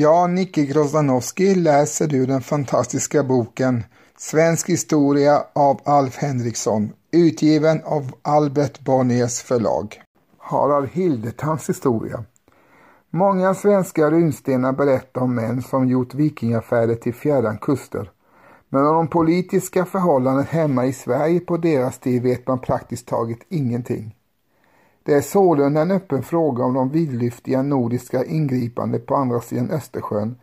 Ja, Nicke Grozdanowski, läser ur den fantastiska boken Svensk historia av Alf Henriksson, utgiven av Albert Bonniers förlag. Harald Hildetams historia. Många svenska runstenar berättar om män som gjort vikingafärder till fjärran kuster. Men om de politiska förhållandena hemma i Sverige på deras tid vet man praktiskt taget ingenting. Det är sålunda en öppen fråga om de vidlyftiga nordiska ingripande på andra sidan Östersjön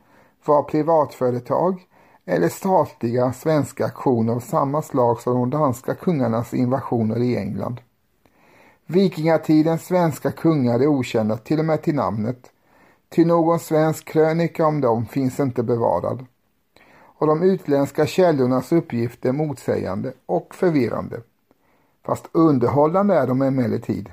var privatföretag eller statliga svenska aktioner av samma slag som de danska kungarnas invasioner i England. Vikingatidens svenska kungar är okända till och med till namnet, till någon svensk krönika om dem finns inte bevarad. Och de utländska källornas uppgifter motsägande och förvirrande. Fast underhållande är de emellertid.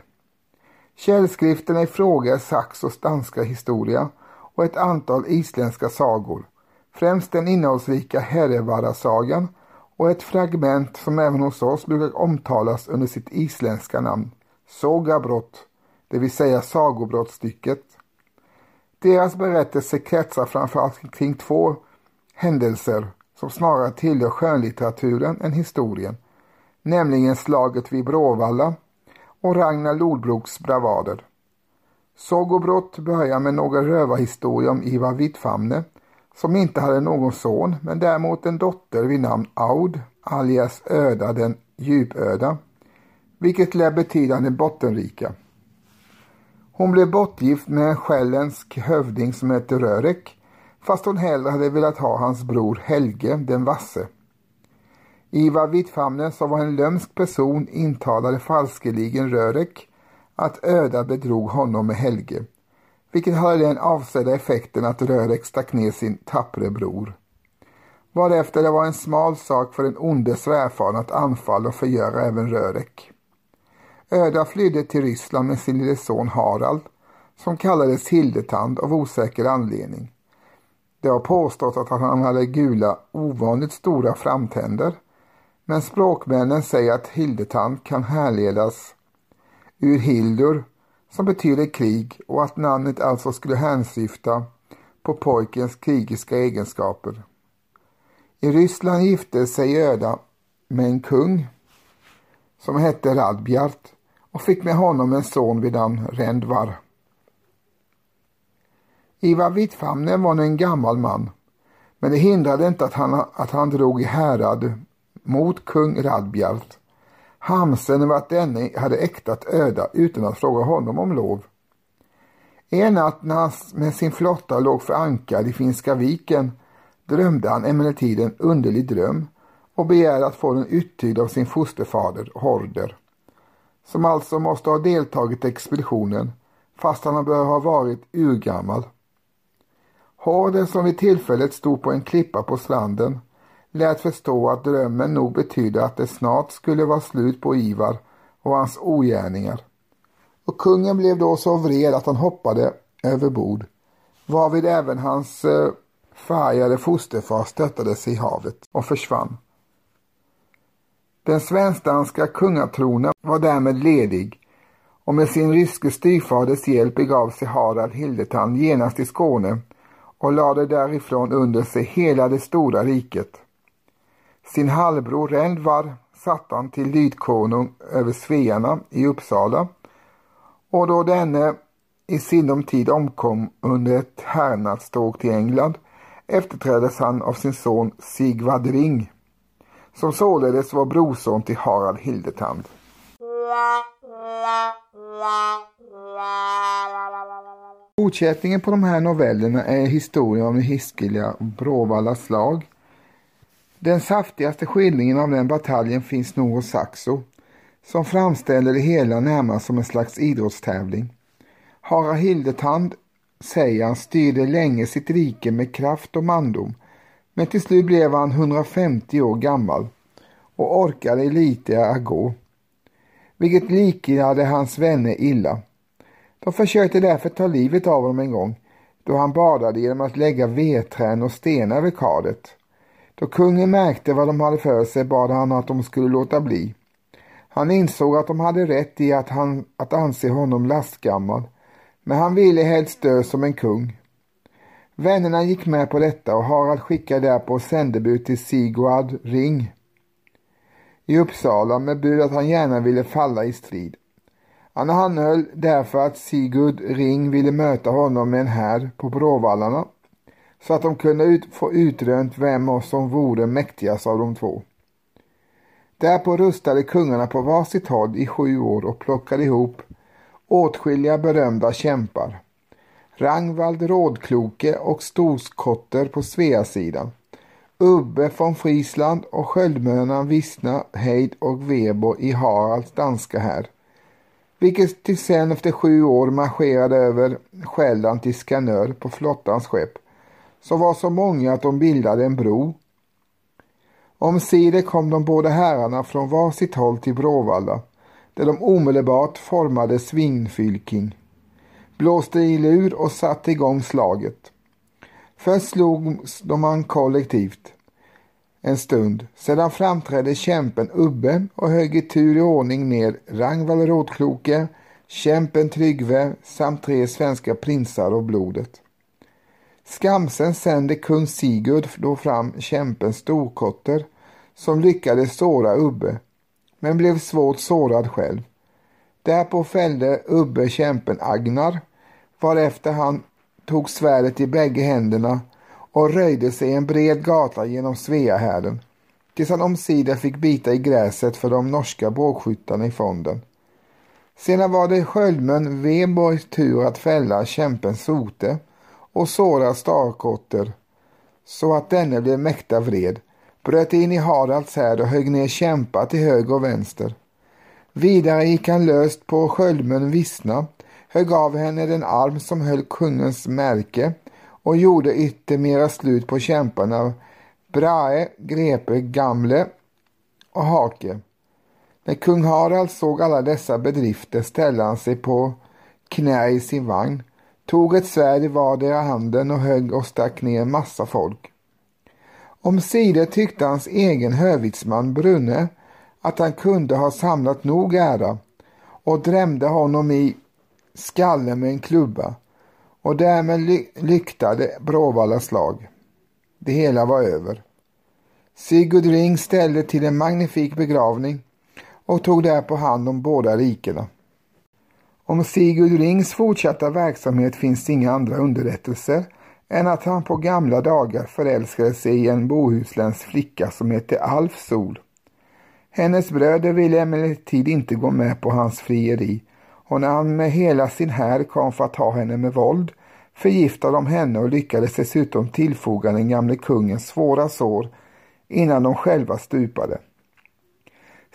Källskrifterna i fråga är Saxos danska historia och ett antal isländska sagor, främst den innehållsrika Herrevarasagan och ett fragment som även hos oss brukar omtalas under sitt isländska namn, Sogabrott, det vill säga sagobrottstycket. Deras berättelse kretsar framförallt kring två händelser som snarare tillhör skönlitteraturen än historien, nämligen slaget vid Bråvalla och Ragnar Lodbroks bravader. Sogobrott börjar med några rövarhistorier om Ivar Hvitfamne som inte hade någon son men däremot en dotter vid namn Aud alias Öda den djupöda vilket lär betyda den bottenrika. Hon blev bortgift med en själländsk hövding som hette Rörek fast hon hellre hade velat ha hans bror Helge den vasse. Ivar Hvitfamne som var en lömsk person intalade falskeligen Rörek att Öda bedrog honom med Helge, vilket hade den avsedda effekten att Rörek stack ner sin tappre bror. Varefter det var en smal sak för den onde svärfadern att anfalla och förgöra även Rörek. Öda flydde till Ryssland med sin lille son Harald, som kallades Hildetand av osäker anledning. Det har påstått att han hade gula, ovanligt stora framtänder men språkmännen säger att Hildetand kan härledas ur Hildur som betyder krig och att namnet alltså skulle hänsyfta på pojkens krigiska egenskaper. I Ryssland gifte sig Öda med en kung som hette Radbjart och fick med honom en son vid namn Rendvar. Ivar Hvitfamne var en gammal man men det hindrade inte att han, att han drog i härad mot kung Radbjart. Hamsen över att denne hade äktat Öda utan att fråga honom om lov. En natt när han med sin flotta låg för ankar i Finska viken drömde han emellertid en underlig dröm och begärde att få den uttydd av sin fosterfader Horder, som alltså måste ha deltagit i expeditionen fast han bör ha varit urgammal. Horder som vid tillfället stod på en klippa på stranden lät förstå att drömmen nog betydde att det snart skulle vara slut på Ivar och hans ogärningar. Och kungen blev då så vred att han hoppade över bord, varvid även hans eh, färgade fosterfar störtades i havet och försvann. Den svensk-danska kungatronen var därmed ledig och med sin ryske styvfaders hjälp begav sig Harald Hildetand genast till Skåne och lade därifrån under sig hela det stora riket. Sin halvbror Rendvar satte han till lydkonung över svearna i Uppsala och då denne i sinom tid omkom under ett härnadståg till England efterträddes han av sin son Sigvard Ring som således var brorson till Harald Hildetand. Fortsättningen på de här novellerna är historien om det hiskeliga Bråvalla slag den saftigaste skildringen av den bataljen finns nog hos Saxo, som framställer det hela närmast som en slags idrottstävling. Harald Hildetand, säger han, styrde länge sitt rike med kraft och mandom, men till slut blev han 150 år gammal och orkade lite att gå, vilket liknade hans vänner illa. De försökte därför ta livet av honom en gång, då han badade genom att lägga vedträn och stenar vid kadet. Då kungen märkte vad de hade för sig bad han att de skulle låta bli. Han insåg att de hade rätt i att, han, att anse honom lastgammal, men han ville helst dö som en kung. Vännerna gick med på detta och Harald skickade därpå sändebud till Sigvard Ring i Uppsala med bud att han gärna ville falla i strid. Han anhöll därför att Sigurd Ring ville möta honom med en här på Bråvallarna så att de kunde ut, få utrönt vem som vore mäktigast av de två. Därpå rustade kungarna på varsitt håll i sju år och plockade ihop åtskilliga berömda kämpar. Rangvald Rådkloke och Storskotter på Sveasidan. Ubbe från Friesland och sköldmönan Vissna, Heid och Vebo i Haralds danska här. Vilket till sen efter sju år marscherade över Själland till Skanör på flottans skepp, som var så många att de bildade en bro. Omsider kom de båda herrarna från varsitt håll till Bråvalla, där de omedelbart formade svingfylking, blåste i lur och satte igång slaget. Först slogs de man kollektivt en stund. Sedan framträdde kämpen Ubbe och högg i tur i ordning med Rangvall Rådkloke, kämpen Tryggve samt tre svenska prinsar och blodet. Skamsen sände kung Sigurd då fram kämpen Storkotter som lyckades såra Ubbe men blev svårt sårad själv. Därpå fällde Ubbe kämpen Agnar, varefter han tog svärdet i bägge händerna och röjde sig en bred gata genom Sveahärden, tills han omsider fick bita i gräset för de norska bågskyttarna i fonden. Sedan var det sköldmön Weborgs tur att fälla kämpen Sote och såra Starkotter så att denne blev mäkta vred, bröt in i Haralds härd och högg ner kämpar till höger och vänster. Vidare gick han löst på sköldmön Vissna, högg av henne den arm som höll kungens märke och gjorde yttermera slut på kämparna Brahe, Grepe, Gamle och Hake. När kung Harald såg alla dessa bedrifter ställde han sig på knä i sin vagn, tog ett svärd i vardera handen och högg och stack ner en massa folk. Omsider tyckte hans egen hövitsman Brunne att han kunde ha samlat nog ära och drämde honom i skallen med en klubba och därmed ly lyktade Bråvalla slag. Det hela var över. Sigurd Ring ställde till en magnifik begravning och tog därpå hand om båda rikena. Om Sigurd Rings fortsatta verksamhet finns inga andra underrättelser än att han på gamla dagar förälskade sig i en bohuslänsk flicka som hette Alf Sol. Hennes bröder ville emellertid inte gå med på hans frieri och när han med hela sin här kom för att ta henne med våld förgiftade de henne och lyckades dessutom tillfoga den gamle kungen svåra sår innan de själva stupade.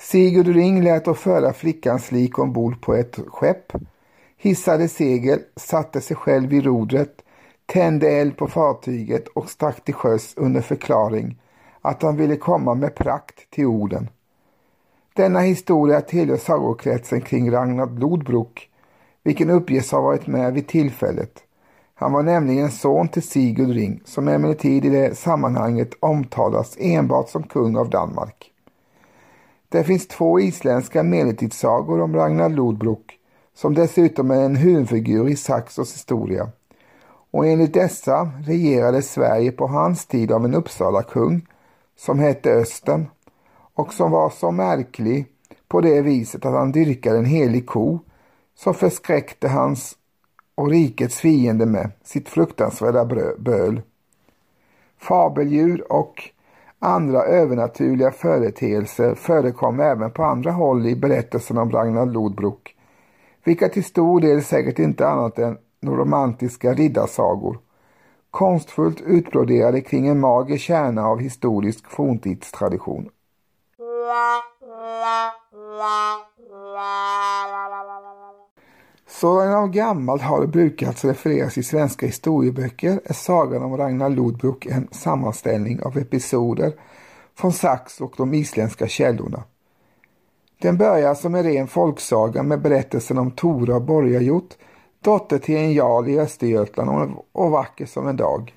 Sigurd Ring lät då föra flickans lik ombord på ett skepp, hissade segel, satte sig själv i rodret, tände eld på fartyget och stack till sjöss under förklaring att han ville komma med prakt till orden. Denna historia tillhör sagokretsen kring Ragnar Lodbrok, vilken uppges ha varit med vid tillfället. Han var nämligen son till Sigurd Ring, som emellertid i det sammanhanget omtalas enbart som kung av Danmark. Det finns två isländska medeltidssagor om Ragnar Lodbrok, som dessutom är en huvudfigur i Saxos historia. Och enligt dessa regerade Sverige på hans tid av en Uppsala kung som hette Östen och som var så märklig på det viset att han dyrkade en helig ko som förskräckte hans och rikets fiende med sitt fruktansvärda böl. Fabeldjur och andra övernaturliga företeelser förekom även på andra håll i berättelsen om Ragnar Lodbrok, vilka till stor del säkert inte annat än romantiska riddarsagor, konstfullt utbroderade kring en mager kärna av historisk forntidstradition. Sådan av gammalt har det brukats refereras i svenska historieböcker är sagan om Ragnar Lodbrok en sammanställning av episoder från Sax och de isländska källorna. Den börjar som en ren folksaga med berättelsen om Tora Borgajot, dotter till en jarl i Östergötland och vacker som en dag.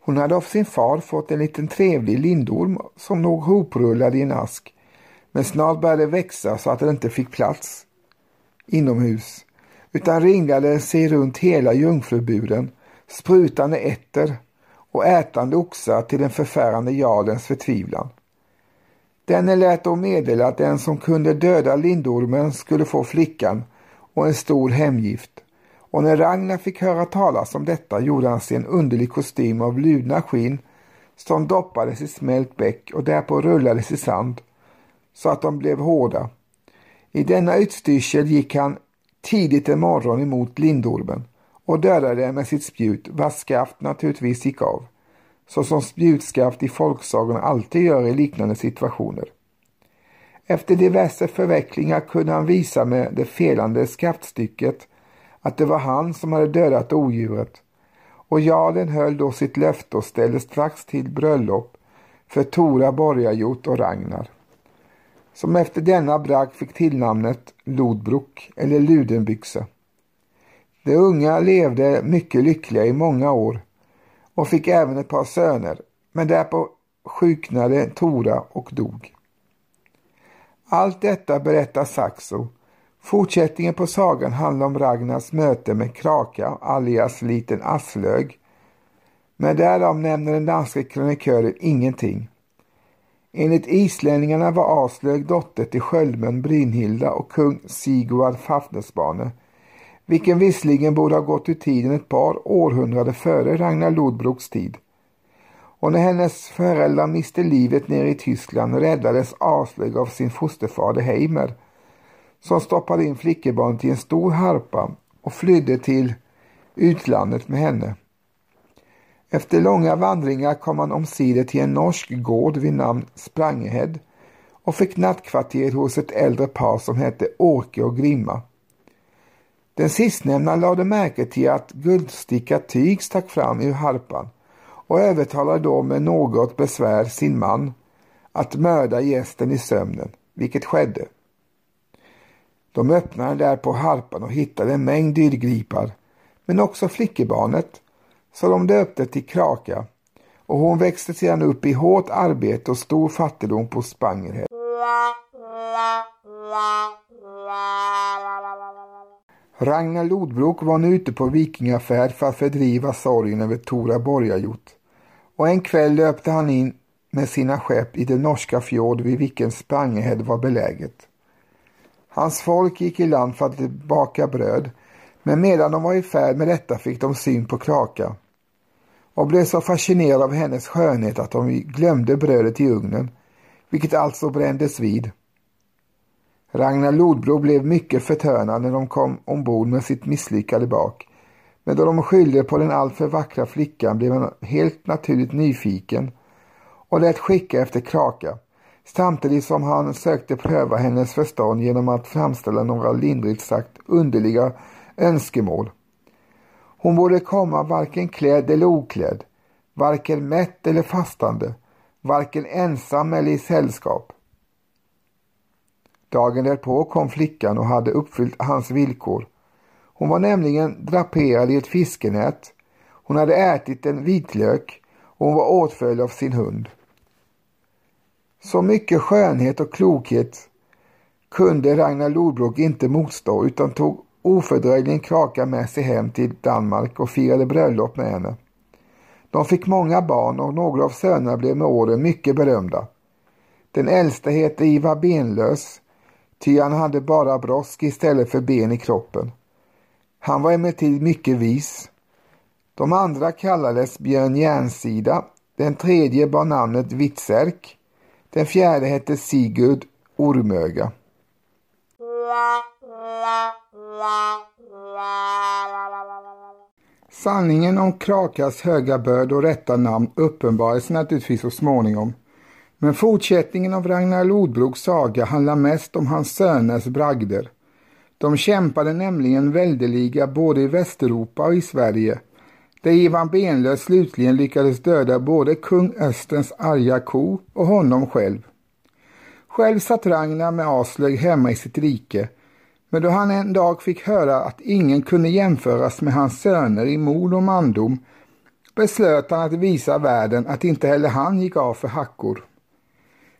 Hon hade av sin far fått en liten trevlig lindorm som låg hoprullad i en ask. Men snart började det växa så att den inte fick plats inomhus utan ringlade sig runt hela jungfruburen sprutande ätter och ätande oxar till den förfärande jarlens förtvivlan. Denne lät då meddela att den som kunde döda lindormen skulle få flickan och en stor hemgift. Och när Ragnar fick höra talas om detta gjorde han sig en underlig kostym av ludna skinn som doppades i smält bäck och därpå rullades i sand så att de blev hårda. I denna utstyrsel gick han tidigt en morgon emot lindormen och dödade med sitt spjut vars skaft naturligtvis gick av så som spjutskaft i folksagorna alltid gör i liknande situationer. Efter diverse förvecklingar kunde han visa med det felande skaftstycket att det var han som hade dödat odjuret och jarlen höll då sitt löfte och ställde strax till bröllop för Tora Borgajot och Ragnar som efter denna bragd fick tillnamnet Lodbrok eller Ludenbyxe. De unga levde mycket lyckliga i många år och fick även ett par söner, men därpå sjuknade Tora och dog. Allt detta berättar Saxo. Fortsättningen på sagan handlar om Ragnars möte med Kraka, alias Liten Aslög. Men därom nämner den danske krönikören ingenting. Enligt islänningarna var Aslög dotter till sköldmön Brynhilda och kung Sigvard Fafnesbane vilken visserligen borde ha gått ur tiden ett par århundraden före Ragnar Lodbroks tid. Och när hennes föräldrar miste livet nere i Tyskland räddades Aslög av sin fosterfader Heimer som stoppade in flickebarnet i en stor harpa och flydde till utlandet med henne. Efter långa vandringar kom han omsider till en norsk gård vid namn Sprangehed och fick nattkvarter hos ett äldre par som hette Åke och Grimma. Den sistnämnda lade märke till att guldstickat tyg stack fram ur harpan och övertalade då med något besvär sin man att mörda gästen i sömnen, vilket skedde. De öppnade där på harpan och hittade en mängd dyrgripar, men också flickebarnet, så de döpte till Kraka och hon växte sedan upp i hårt arbete och stor fattigdom på Spangerhed. Ragnar Lodbrok var nu ute på vikingafärd för att fördriva sorgen över Tora Borgajot. Och en kväll löpte han in med sina skepp i den norska fjord vid vilken Spangehed var beläget. Hans folk gick i land för att baka bröd, men medan de var i färd med detta fick de syn på Kraka och blev så fascinerad av hennes skönhet att de glömde brödet i ugnen, vilket alltså brändes vid. Ragnar Lodbro blev mycket förtörnad när de kom ombord med sitt misslyckade bak. Men då de skyllde på den alltför vackra flickan blev han helt naturligt nyfiken och lät skicka efter Kraka samtidigt som han sökte pröva hennes förstånd genom att framställa några lindrigt sagt underliga önskemål. Hon borde komma varken klädd eller oklädd, varken mätt eller fastande, varken ensam eller i sällskap. Dagen därpå kom flickan och hade uppfyllt hans villkor. Hon var nämligen draperad i ett fiskenät. Hon hade ätit en vitlök och hon var åtföljd av sin hund. Så mycket skönhet och klokhet kunde Ragnar Lodbrok inte motstå utan tog ofördröjligen Kraka med sig hem till Danmark och firade bröllop med henne. De fick många barn och några av sönerna blev med åren mycket berömda. Den äldste hette Ivar Benlös ty han hade bara brosk istället för ben i kroppen. Han var emellertid mycket vis. De andra kallades Björn Järnsida, den tredje bar namnet Vitsärk, den fjärde hette Sigurd Ormöga. Sanningen om Krakas höga börd och rätta namn uppenbarades naturligtvis så småningom. Men fortsättningen av Ragnar Lodbroks saga handlar mest om hans söners bragder. De kämpade nämligen väldeliga både i Västeuropa och i Sverige, där Ivan Benlös slutligen lyckades döda både kung Östens arga ko och honom själv. Själv satt Ragnar med Aslög hemma i sitt rike, men då han en dag fick höra att ingen kunde jämföras med hans söner i mod och mandom beslöt han att visa världen att inte heller han gick av för hackor.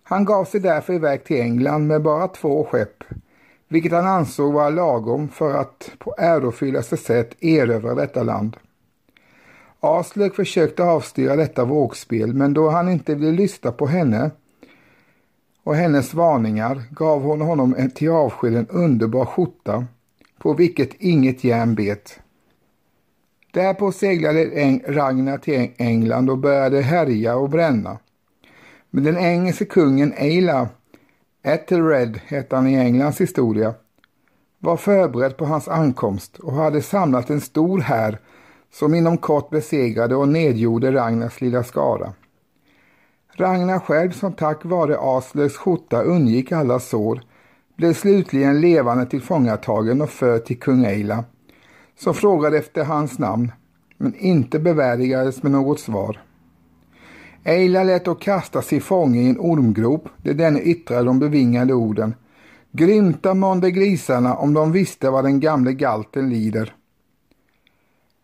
Han gav sig därför iväg till England med bara två skepp, vilket han ansåg vara lagom för att på ärofyllaste sätt erövra detta land. Aslök försökte avstyra detta vågspel men då han inte ville lyssna på henne och hennes varningar gav hon honom en till avsked en underbar skjorta på vilket inget järn bet. Därpå seglade Ragnar till England och började härja och bränna. Men den engelske kungen Eila, Ethelred hette han i Englands historia, var förberedd på hans ankomst och hade samlat en stor här som inom kort besegrade och nedgjorde Ragnars lilla skara. Ragnar själv som tack vare Aslöks skjorta undgick alla sår blev slutligen levande tillfångatagen och förd till kung Eila som frågade efter hans namn men inte bevärdigades med något svar. Eila lät då kasta sig fånge i en ormgrop där denne yttrade de bevingade orden Grymta månde grisarna om de visste vad den gamle galten lider.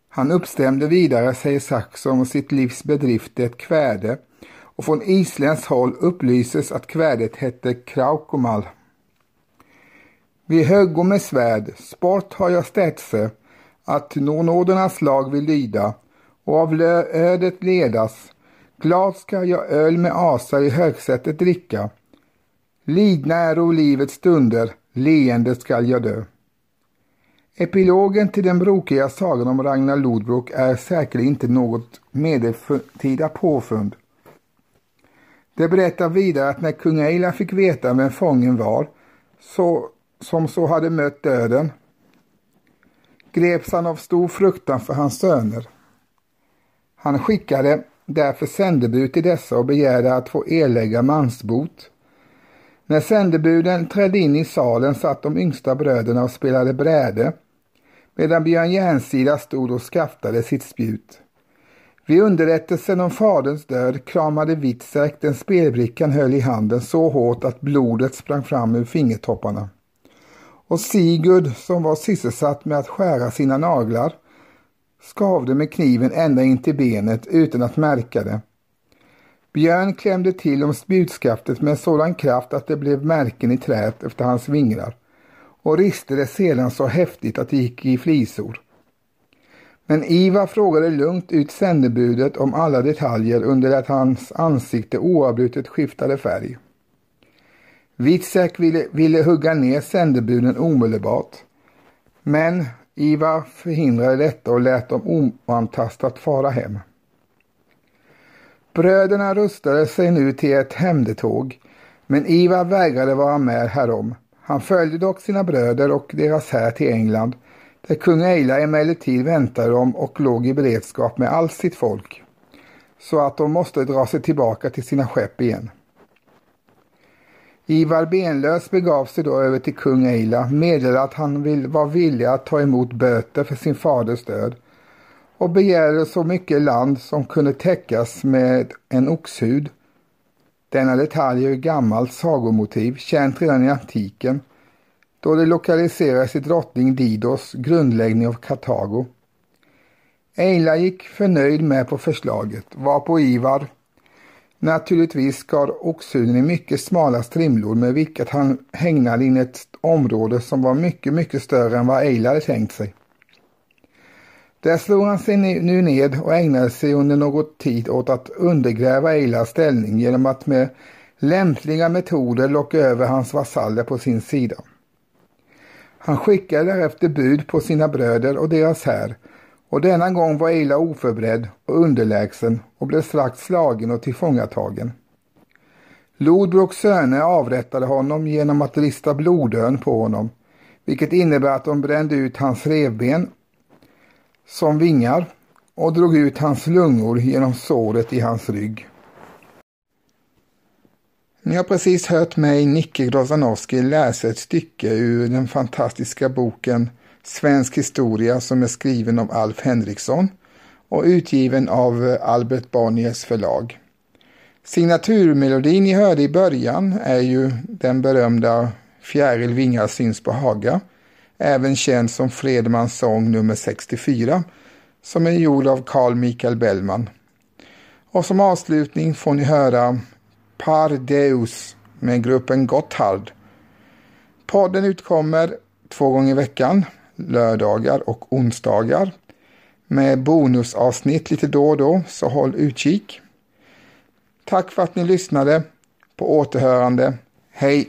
Han uppstämde vidare, säger Saxon, sitt livs bedrift ett kväde och från isländskt håll upplyses att kvädet hette Kraukomal. Vi höggo med svärd, sport har jag städse, att nå nådernas lag vill lyda och av ödet ledas. Glad ska jag öl med asar i högsätet dricka. Lidna är livets stunder, leende skall jag dö. Epilogen till den brokiga sagan om Ragnar Lodbrok är säkerligen inte något medeltida påfund. Det berättar vidare att när kung Eila fick veta vem fången var, så, som så hade mött döden, greps han av stor fruktan för hans söner. Han skickade därför sändebud till dessa och begärde att få erlägga mansbot. När sändebuden trädde in i salen satt de yngsta bröderna och spelade bräde medan Björn Järnsida stod och skaftade sitt spjut. Vid underrättelsen om faderns död kramade Witzek den spelbrickan höll i handen så hårt att blodet sprang fram ur fingertopparna och Sigurd som var sysselsatt med att skära sina naglar skavde med kniven ända in till benet utan att märka det. Björn klämde till om spjutskaftet med sådan kraft att det blev märken i träet efter hans vingrar och riste det sedan så häftigt att det gick i flisor. Men Ivar frågade lugnt ut sändebudet om alla detaljer under att hans ansikte oavbrutet skiftade färg. Witzek ville, ville hugga ner sändebuden omedelbart. Men Ivar förhindrade detta och lät dem oantastat fara hem. Bröderna rustade sig nu till ett hämndetåg, men Ivar vägrade vara med härom. Han följde dock sina bröder och deras här till England, där kung Eila emellertid väntade dem och låg i beredskap med allt sitt folk, så att de måste dra sig tillbaka till sina skepp igen. Ivar Benlös begav sig då över till kung Eila, meddelade att han vill, var villig att ta emot böter för sin faders död och begärde så mycket land som kunde täckas med en oxhud. Denna detalj är gammalt sagomotiv, känt redan i antiken, då det lokaliserades i drottning Didos grundläggning av Kartago. Eila gick förnöjd med på förslaget, varpå Ivar Naturligtvis skar oxhuden i mycket smala strimlor med vilket han hägnade in ett område som var mycket, mycket större än vad Eila hade tänkt sig. Där slog han sig nu ned och ägnade sig under något tid åt att undergräva Eilas ställning genom att med lämpliga metoder locka över hans vasaller på sin sida. Han skickade därefter bud på sina bröder och deras här och denna gång var Eila oförberedd och underlägsen och blev strax slagen och tillfångatagen. Lodbroks söner avrättade honom genom att rista blodön på honom, vilket innebär att de brände ut hans revben som vingar och drog ut hans lungor genom såret i hans rygg. Ni har precis hört mig, Nicke Grozanowski, läsa ett stycke ur den fantastiska boken Svensk historia som är skriven av Alf Henriksson och utgiven av Albert Bonniers förlag. Signaturmelodin ni hörde i början är ju den berömda Fjäril vingar syns på Haga, även känd som Fredmans sång nummer 64, som är gjord av Carl Michael Bellman. Och som avslutning får ni höra Par Deus med gruppen Gotthard. Podden utkommer två gånger i veckan lördagar och onsdagar med bonusavsnitt lite då och då, så håll utkik. Tack för att ni lyssnade. På återhörande. Hej!